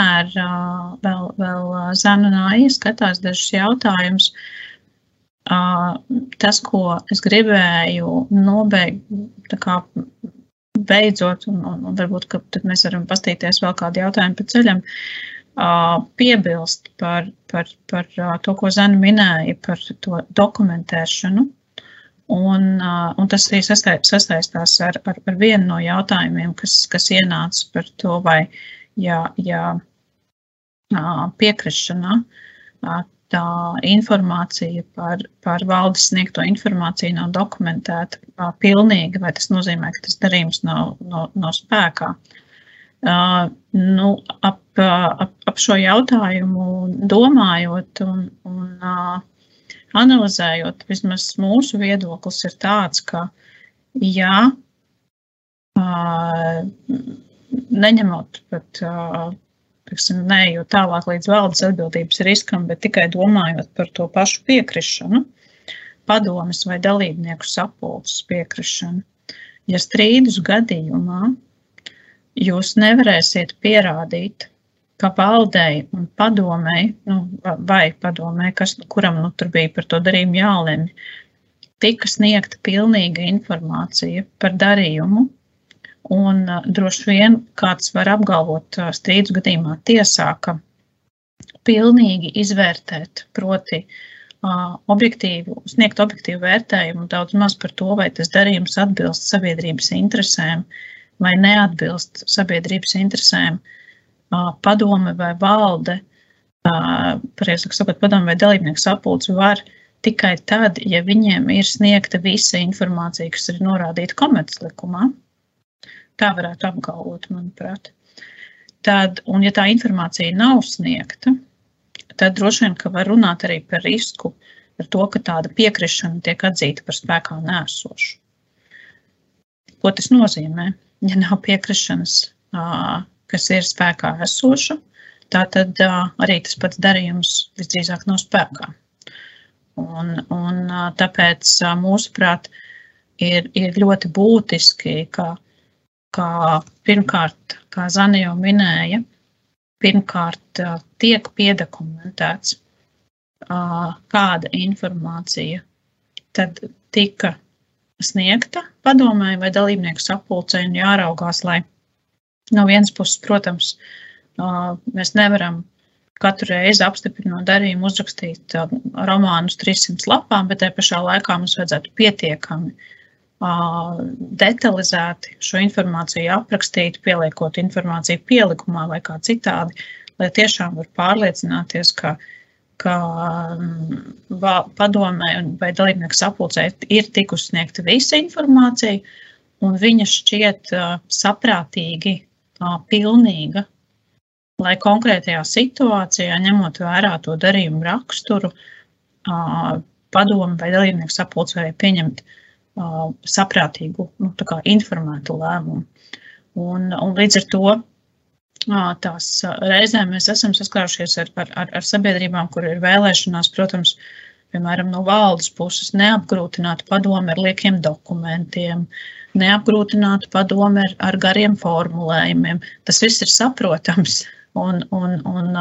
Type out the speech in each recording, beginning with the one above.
kamēr vēl, vēl Zana Nāja skatās dažus jautājumus, tas, ko es gribēju nobeigt, kā beidzot, un, un, un varbūt tad mēs varam pastīties vēl kādu jautājumu pa ceļam, piebilst par, par, par to, ko Zana minēja par to dokumentēšanu. Un, un tas arī sasaistās ar, ar, ar vienu no jautājumiem, kas, kas ienāca par to, vai ja, ja piekrišana tā informācija par, par valdes sniegto informāciju nav dokumentēta pilnīgi, vai tas nozīmē, ka tas darījums nav, nav, nav spēkā. Nu, ap, ap, ap šo jautājumu domājot un, un analizējot, vismaz mūsu viedoklis ir tāds, ka jā, neņemot pat teiksim, neejot tālāk līdz valdes atbildības riskam, bet tikai domājot par to pašu piekrišanu, padomas vai dalībnieku sapulces piekrišanu. Ja strīdus gadījumā jūs nevarēsiet pierādīt, ka valdei un padomēji, nu, vai padomēji, kas, kuram nu, tur bija par to darījumu jālemj, tika sniegta pilnīga informācija par darījumu, Un droši vien kāds var apgalvot strīdus gadījumā tiesā, ka pilnīgi izvērtēt, proti objektīvu, sniegt objektīvu vērtējumu daudz maz par to, vai tas darījums atbilst sabiedrības interesēm vai neatbilst sabiedrības interesēm, padome vai valde, pareizāk sakot, padome vai dalībnieks sapulcs var tikai tad, ja viņiem ir sniegta visa informācija, kas ir norādīta komerclikumā. Tā varētu apgalvot, manuprāt. Tad, un ja tā informācija nav sniegta, tad droši vien, ka var runāt arī par risku, par to, ka tāda piekrišana tiek atzīta par spēkā nēsošu. Ko tas nozīmē? Ja nav piekrišanas, kas ir spēkā esoša, tad arī tas pats darījums visdrīzāk nav spēkā. Un, un tāpēc, mūsuprāt, ir, ir ļoti būtiski, ka kā pirmkārt, kā Zana jau minēja, pirmkārt tiek piedokumentēts, kāda informācija tad tika sniegta padomē vai dalībnieku sapulcē un jāraugās, lai no vienas puses, protams, mēs nevaram katru reizi apstiprinot darījumu uzrakstīt romānus 300 lapām, bet tajā pašā laikā mums vajadzētu pietiekami uh, detalizēti šo informāciju aprakstīt, pieliekot informāciju pielikumā vai kā citādi, lai tiešām var pārliecināties, ka, ka padomē vai dalībnieku sapulcē ir tikusi sniegta visa informācija, un viņa šķiet saprātīgi, pilnīga, lai konkrētajā situācijā, ņemot vērā to darījumu raksturu, padomu vai dalībnieku sapulcē pieņemt uh, saprātīgu, nu, informētu lēmumu. Un, un līdz ar to tās reizēm mēs esam saskārušies ar, ar, ar, ar sabiedrībām, kur ir vēlēšanās, protams, piemēram, no valdes puses neapgrūtināt padomu ar liekiem dokumentiem, neapgrūtināt padomu ar, ar gariem formulējumiem. Tas viss ir saprotams un, un, un,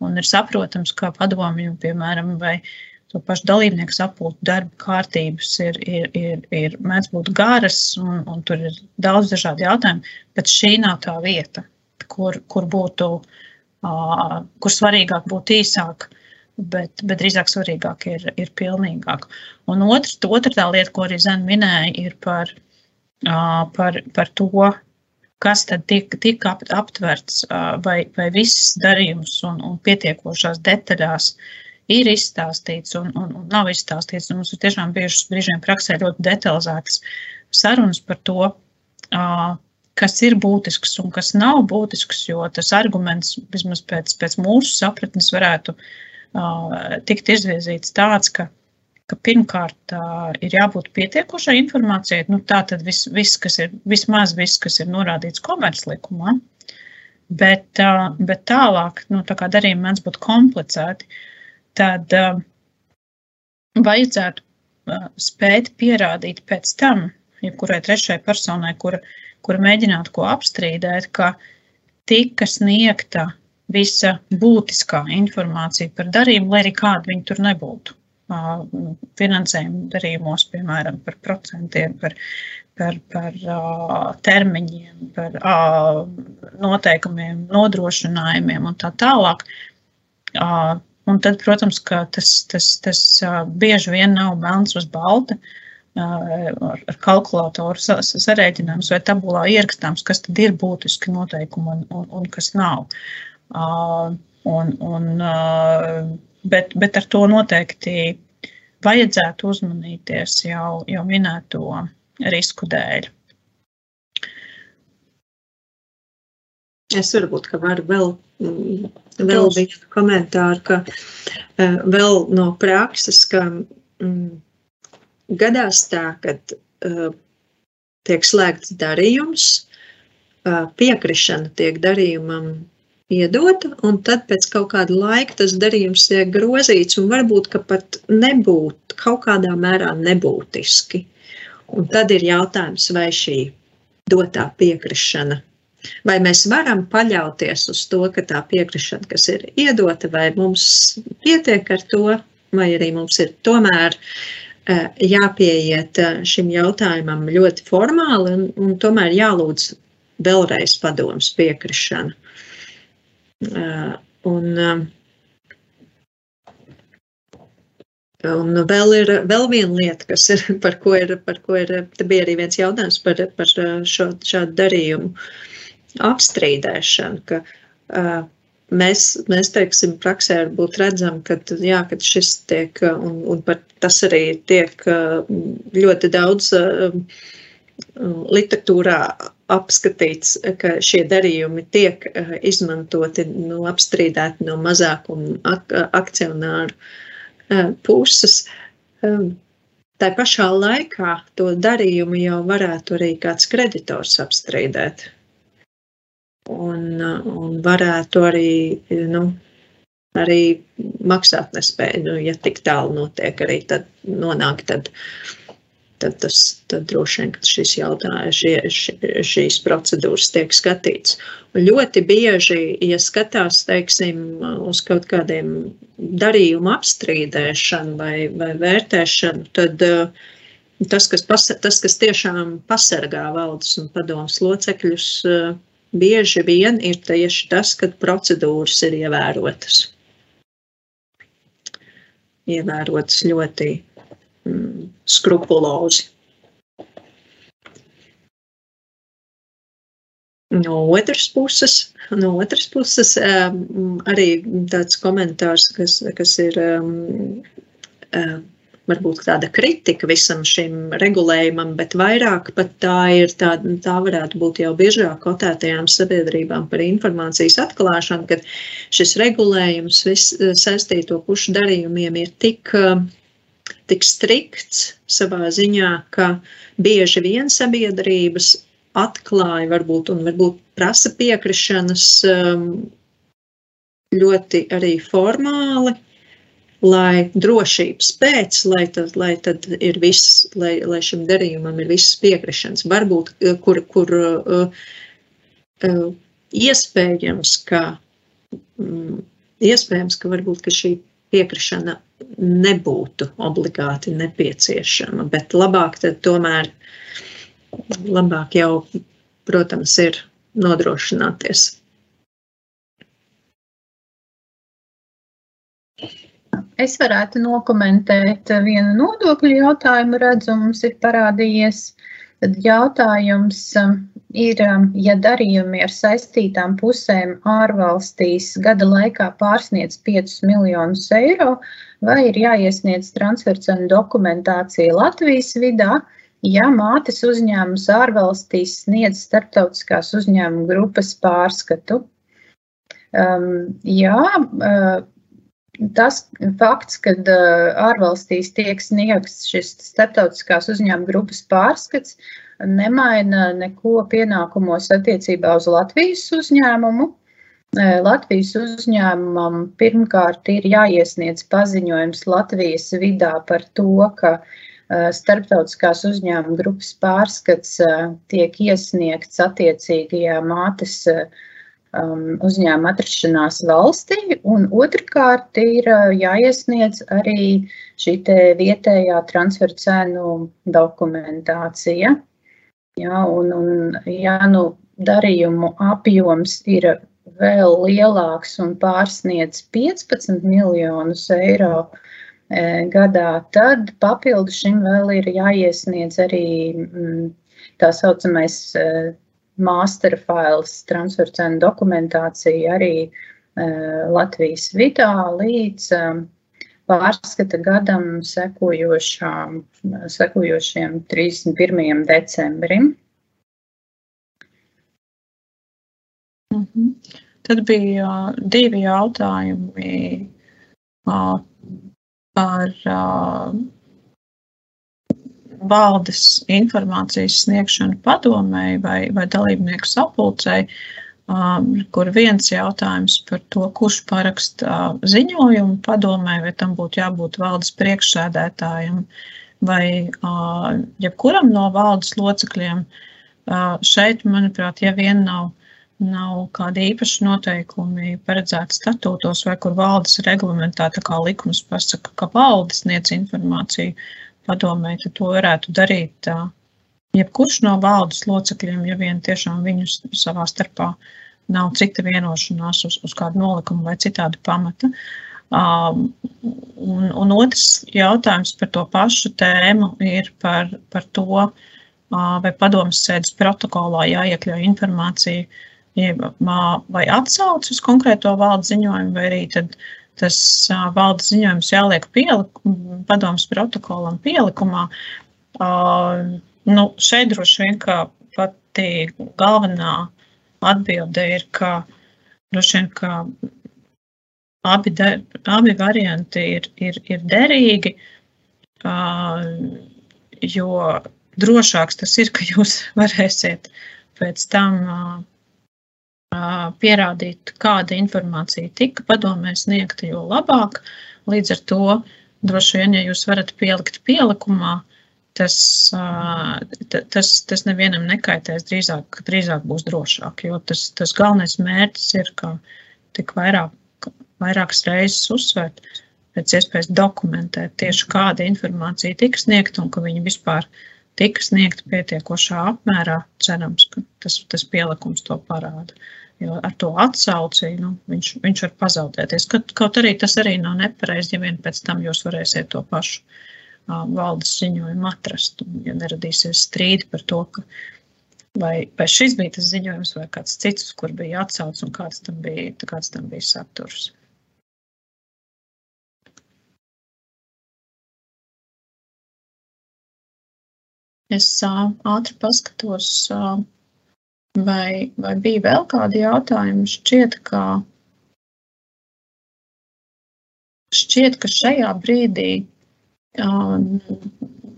un ir saprotams, kā padomju, piemēram, vai to pašu dalībnieku sapulku darba kārtības ir, ir, ir, ir mēdz būt garas, un, un tur ir daudz dažādu jautājumu, bet šī nav tā vieta, kur, kur būtu, uh, kur svarīgāk būtu īsāk, bet, bet drīzāk svarīgāk ir, ir pilnīgāk. Un otrs, otra tā lieta, ko arī Zena minēja, ir par, uh, par, par to, kas tad tika, tika aptverts, uh, vai, vai viss darījums un, un pietiekošās detaļās uh, ir izstāstīts un, un, un nav izstāstīts. Un mums ir tiešām bijušas brīžiem praksē ļoti detalizētas sarunas par to, kas ir būtisks un kas nav būtisks, jo tas arguments, vismaz pēc, pēc mūsu sapratnes, varētu tikt izvirzīts tāds, ka, ka pirmkārt ir jābūt pietiekošai informācijai. Nu, tā tad viss, vis, kas ir, vismaz viss, kas ir norādīts komerclikumā. Bet, bet tālāk, nu, tā darījumi mēdz būt komplicēti, uh, tad uh, vajadzētu uh, spēt pierādīt pēc tam, jebkurai trešai personai, kura, kura mēģinātu ko apstrīdēt, ka tika sniegta visa būtiskā informācija par darījumu, lai arī kāda viņa tur nebūtu. Finansējuma darījumos, piemēram, par procentiem, par, par, par termiņiem, par noteikumiem, nodrošinājumiem un tā tālāk. Un tad, protams, tas, tas, tas bieži vien nav melns uz balta. Ar, ar kalkulātoru sarēķinājums vai tabulā ierakstāms, kas tad ir būtiski noteikumi un, un, un kas nav. Un, un, bet, bet ar to noteikti vajadzētu uzmanīties jau, jau minēto risku dēļ. Es varbūt varu vēl, mm, vēl vienu komentāru, ka uh, vēl no prakses, ka mm, gadās tā, ka uh, tiek slēgts darījums, uh, piekrišana tiek darījumam iedota, un tad pēc kaut kāda laika tas darījums tiek grozīts, un varbūt, ka pat nebūt kaut kādā mērā nebūtiski. Un tad ir jautājums, vai šī dotā piekrišana Vai mēs varam paļauties uz to, ka tā piekrišana, kas ir iedota, vai mums pietiek ar to, vai arī mums ir tomēr eh, jāpieiet eh, šim jautājumam ļoti formāli un, un tomēr jālūdz vēlreiz padoms piekrišana. Eh, un, Un vēl ir vēl viena lieta, kas ir par ko ir, par ko ir, te bija arī viens jautājums par, par šo, šādu darījumu. Uh, apstrīdēšana, ka uh, mēs, mēs teiksim, praksē varbūt redzam, ka, jā, ka šis tiek, un, un par tas arī tiek ļoti daudz literatūrā apskatīts, ka šie darījumi tiek izmantoti, nu, apstrīdēti no mazākuma ak akcionāru puses. Tā pašā laikā to darījumu jau varētu arī kāds kreditors apstrīdēt un, un varētu arī, nu, arī maksāt nespēju. Nu, ja tik tālu notiek, arī tad nonāk, tad, tad tas tad droši vien šis jautājums, šie, šīs procedūras tiek skatīts. Un ļoti bieži, ja skatās, teiksim, uz kaut kādiem darījumu apstrīdēšanu vai, vai vērtēšanu, tad tas, kas, tas, kas tiešām pasargā valdes un padomus locekļus, bieži vien ir tieši tas, kad procedūras ir ievērotas. Ievērotas ļoti mm, skrupulozi. No otras puses, no otras puses um, arī tāds komentārs, kas, kas ir um, um, varbūt tāda kritika visam šim regulējumam, bet vairāk pat tā ir tā, tā varētu būt jau biežāk kotētajām sabiedrībām par informācijas atklāšanu, kad šis regulējums viss saistīto pušu darījumiem ir tik, tik strikts savā ziņā, ka bieži vien sabiedrības atklāja varbūt un varbūt prasa piekrišanas eh, ļoti arī formāli, lai drošības pēc, lai tad, lai tad ir viss, lai, lai šim darījumam ir visas piekrišanas. Varbūt, eh, kur, kur uh, uh, iespējams, ka, um, iespējams, ka varbūt, ka šī piekrišana nebūtu obligāti nepieciešama, bet labāk tad tomēr, labāk jau, protams, ir nodrošināties Es varētu nokomentēt vienu nodokļu jautājumu, redzu, mums ir parādījies. Tad jautājums um, ir, um, ja darījumi ar saistītām pusēm ārvalstīs gada laikā pārsniedz 5 miljonus eiro, vai ir jāiesniedz transfercenu dokumentācija Latvijas vidā, ja mātes uzņēmums ārvalstīs sniedz starptautiskās uzņēmuma grupas pārskatu. Um, jā, uh, Tas fakts, ka uh, ārvalstīs tiek sniegts šis starptautiskās uzņēmuma grupas pārskats, nemaina neko pienākumos attiecībā uz Latvijas uzņēmumu. Uh, Latvijas uzņēmumam pirmkārt ir jāiesniedz paziņojums Latvijas vidā par to, ka uh, starptautiskās uzņēmuma grupas pārskats tiek iesniegts attiecīgajā mātes um, uzņēmuma atrašanās valstī, un otrkārt ir uh, jāiesniedz arī šī vietējā transferu cenu dokumentācija. Ja, un, un, ja nu darījumu apjoms ir vēl lielāks un pārsniedz 15 miljonus eiro e, gadā, tad papildus šim vēl ir jāiesniedz arī mm, tā saucamais e, master files, transfer cenu dokumentācija arī e, Latvijas vidā līdz pārskata gadam sekojošiem 31. decembrim. Mm -hmm. Tad bija uh, divi jautājumi par valdes informācijas sniegšanu padomēji vai, vai dalībnieku sapulcēji, um, kur viens jautājums par to, kurš paraksta ziņojumu padomē, vai tam būtu jābūt valdes priekšsēdētājam vai uh, jebkuram no valdes locekļiem. Uh, šeit, manuprāt, ja vien nav nav kādi īpaši noteikumi paredzēti statūtos, vai kur valdes reglamentā, tā kā likums pasaka, ka valdes sniedz informāciju padomē, tad to varētu darīt jebkurš no valdes locekļiem, ja vien tiešām viņus savā starpā nav cita vienošanās uz, uz kādu nolikumu vai citādu pamata. Um, un, un otrs jautājums par to pašu tēmu ir par, par to, uh, vai padomas sēdes protokolā jāiekļauj informācija uh, vai atsauc uz konkrēto valdes ziņojumu, vai arī tas valdes ziņojums jāliek pielikumā, padomus protokolam pielikumā. Nu, šeit droši vien kā pati galvenā atbilde ir, ka droši vien, ka abi, de, abi varianti ir, ir, ir derīgi, jo drošāks tas ir, ka jūs varēsiet pēc tam pierādīt, kāda informācija tika padomē sniegta, jo labāk. Līdz ar to droši vien, ja jūs varat pielikt pielikumā, tas, tas, tas nevienam nekaitēs, drīzāk, drīzāk būs drošāk. Jo tas, tas galvenais mērķis ir, ka tik vairāk, vairākas reizes uzsvērt, pēc iespējas dokumentēt tieši kāda informācija tika sniegta un ka viņi vispār tika sniegta pietiekošā apmērā. Cerams, ka tas, tas pielikums to parāda. Jo ar to atsauci nu, viņš, viņš var pazaudēties. Kaut, kaut arī tas arī nav nepareizi, ja vien pēc tam jūs varēsiet to pašu uh, valdes ziņojumu atrast. Un, ja neradīsies strīdi par to, ka, vai, vai šis bija tas ziņojums, vai kāds cits, kur bija atsauce un kāds tam bija, kāds tam bija saturs. Es uh, ātri paskatos. Uh, Vai, vai bija vēl kādi jautājumi? Šķiet, ka, šķiet, ka šajā brīdī um,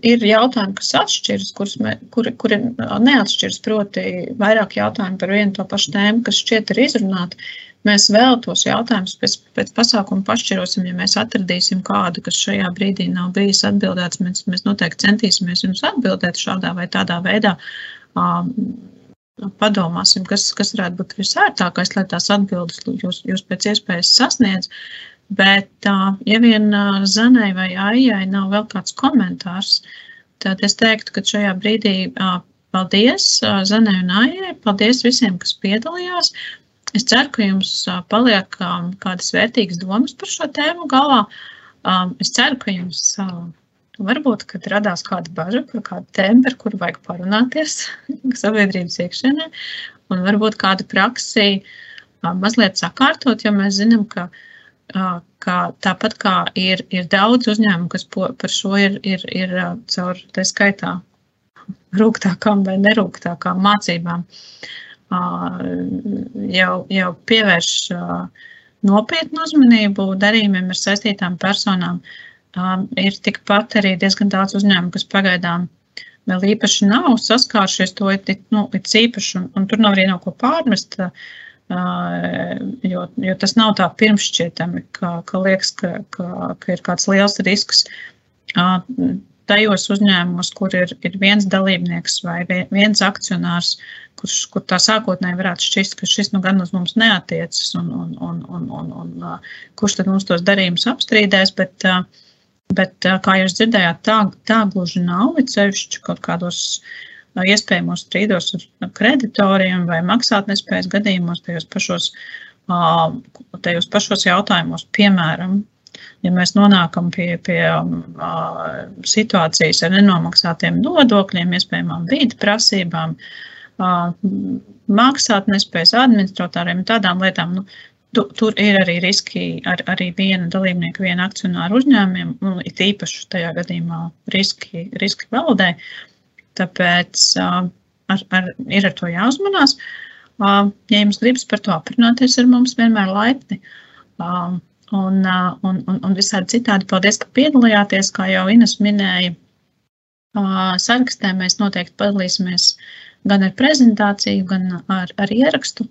ir jautājumi, kas atšķiras, kuri, kuri neatšķiras, proti, vairāk jautājumu par vienu to pašu tēmu, kas šķiet ir izrunāti. Mēs vēl tos jautājumus pēc, pēc pasākuma pašķirosim, ja mēs atradīsim kādu, kas šajā brīdī nav bijis atbildēts. Mēs, mēs noteikti centīsimies jums atbildēt šādā vai tādā veidā. Um, padomāsim, kas, kas varētu būt visērtākais, lai tās atbildes jūs, jūs pēc iespējas sasniedz. Bet, ja vien Zanai vai Aijai nav vēl kāds komentārs, tad es teiktu, ka šajā brīdī paldies Zanai un Aijai, paldies visiem, kas piedalījās. Es ceru, ka jums paliek kādas vērtīgas domas par šo tēmu galvā. Es ceru, ka jums Varbūt, kad radās kāda bažas par kādu tēmu, par kuru vajag parunāties sabiedrības iekšienē, un varbūt kādu praksi mazliet sakārtot, jo mēs zinām, ka, ka tāpat kā ir, ir daudz uzņēmumu, kas po, par šo ir, ir, ir caur tā skaitā rūgtākām vai nerūgtākām mācībām, jau, jau pievērš nopietnu uzmanību darījumiem ar saistītām personām. Um, ir tikpat arī diezgan daudz uzņēmumu, kas pagaidām vēl īpaši nav saskārušies to nu, līdz īpaši, un, un tur nav arī no ko pārmest, uh, jo, jo tas nav tā pirmšķietami, ka, ka liekas, ka, ka, ka ir kāds liels risks. Uh, tajos uzņēmumos, kur ir, ir viens dalībnieks vai viens akcionārs, kurš, kur tā sākotnēji varētu šķist, ka šis nu gan uz mums neatiecas, un, un, un, un, un, un kurš tad mums tos darījumus apstrīdēs. Bet, bet kā jūs dzirdējāt, tā, tā gluži nav. Ir sevišķi kaut kādos iespējamos strīdos ar kreditoriem vai maksātnespējas gadījumos, tajos pašos, tajos pašos jautājumos, piemēram, ja mēs nonākam pie, pie uh, situācijas ar nenomaksātiem nodokļiem, iespējamām vīdi prasībām, uh, maksāt nespējas administratoriem un tādām lietām, nu, tu, tur ir arī riski ar arī viena dalībnieka, viena akcionāra uzņēmumiem, un it īpaši tajā gadījumā riski, riski valdē. Tāpēc uh, ar, ar, ir ar to jāuzmanās. Uh, ja jums gribas par to aprunāties ar mums, vienmēr laipni. Uh, un, un, un, un visādi citādi. Paldies, ka piedalījāties, kā jau Ines minēja. Sarakstē mēs noteikti padalīsimies gan ar prezentāciju, gan ar, ar ierakstu.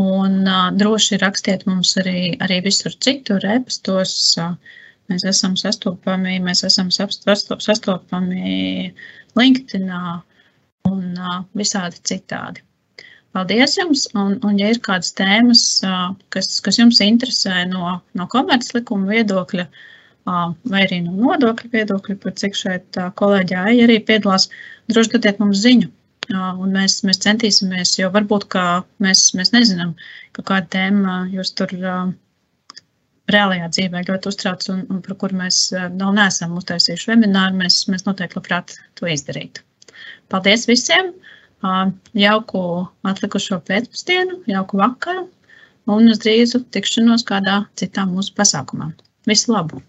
Un uh, droši rakstiet mums arī, arī visur citur, e-pastos. Uh, mēs esam sastopami, mēs esam sastopami LinkedIn un uh, visādi citādi. Paldies jums! Un, un ja ir kādas tēmas, kas, kas jums interesē no, no komerclikuma viedokļa, vai arī no nodokļu viedokļa, par cik šeit kolēģi arī piedalās, droši dodiet mums ziņu. Un mēs, mēs centīsimies, jo varbūt mēs, mēs nezinām, ka kāda tēma jūs tur reālajā dzīvē ļoti uztrauc un, un par kuru mēs vēl neesam uztaisījuši webināru, mēs, mēs noteikti labprāt to izdarītu. Paldies visiem! jauku atlikušo pēcpusdienu, jauku vakaru un uz drīzu tikšanos kādā citā mūsu pasākumā. Visu labu!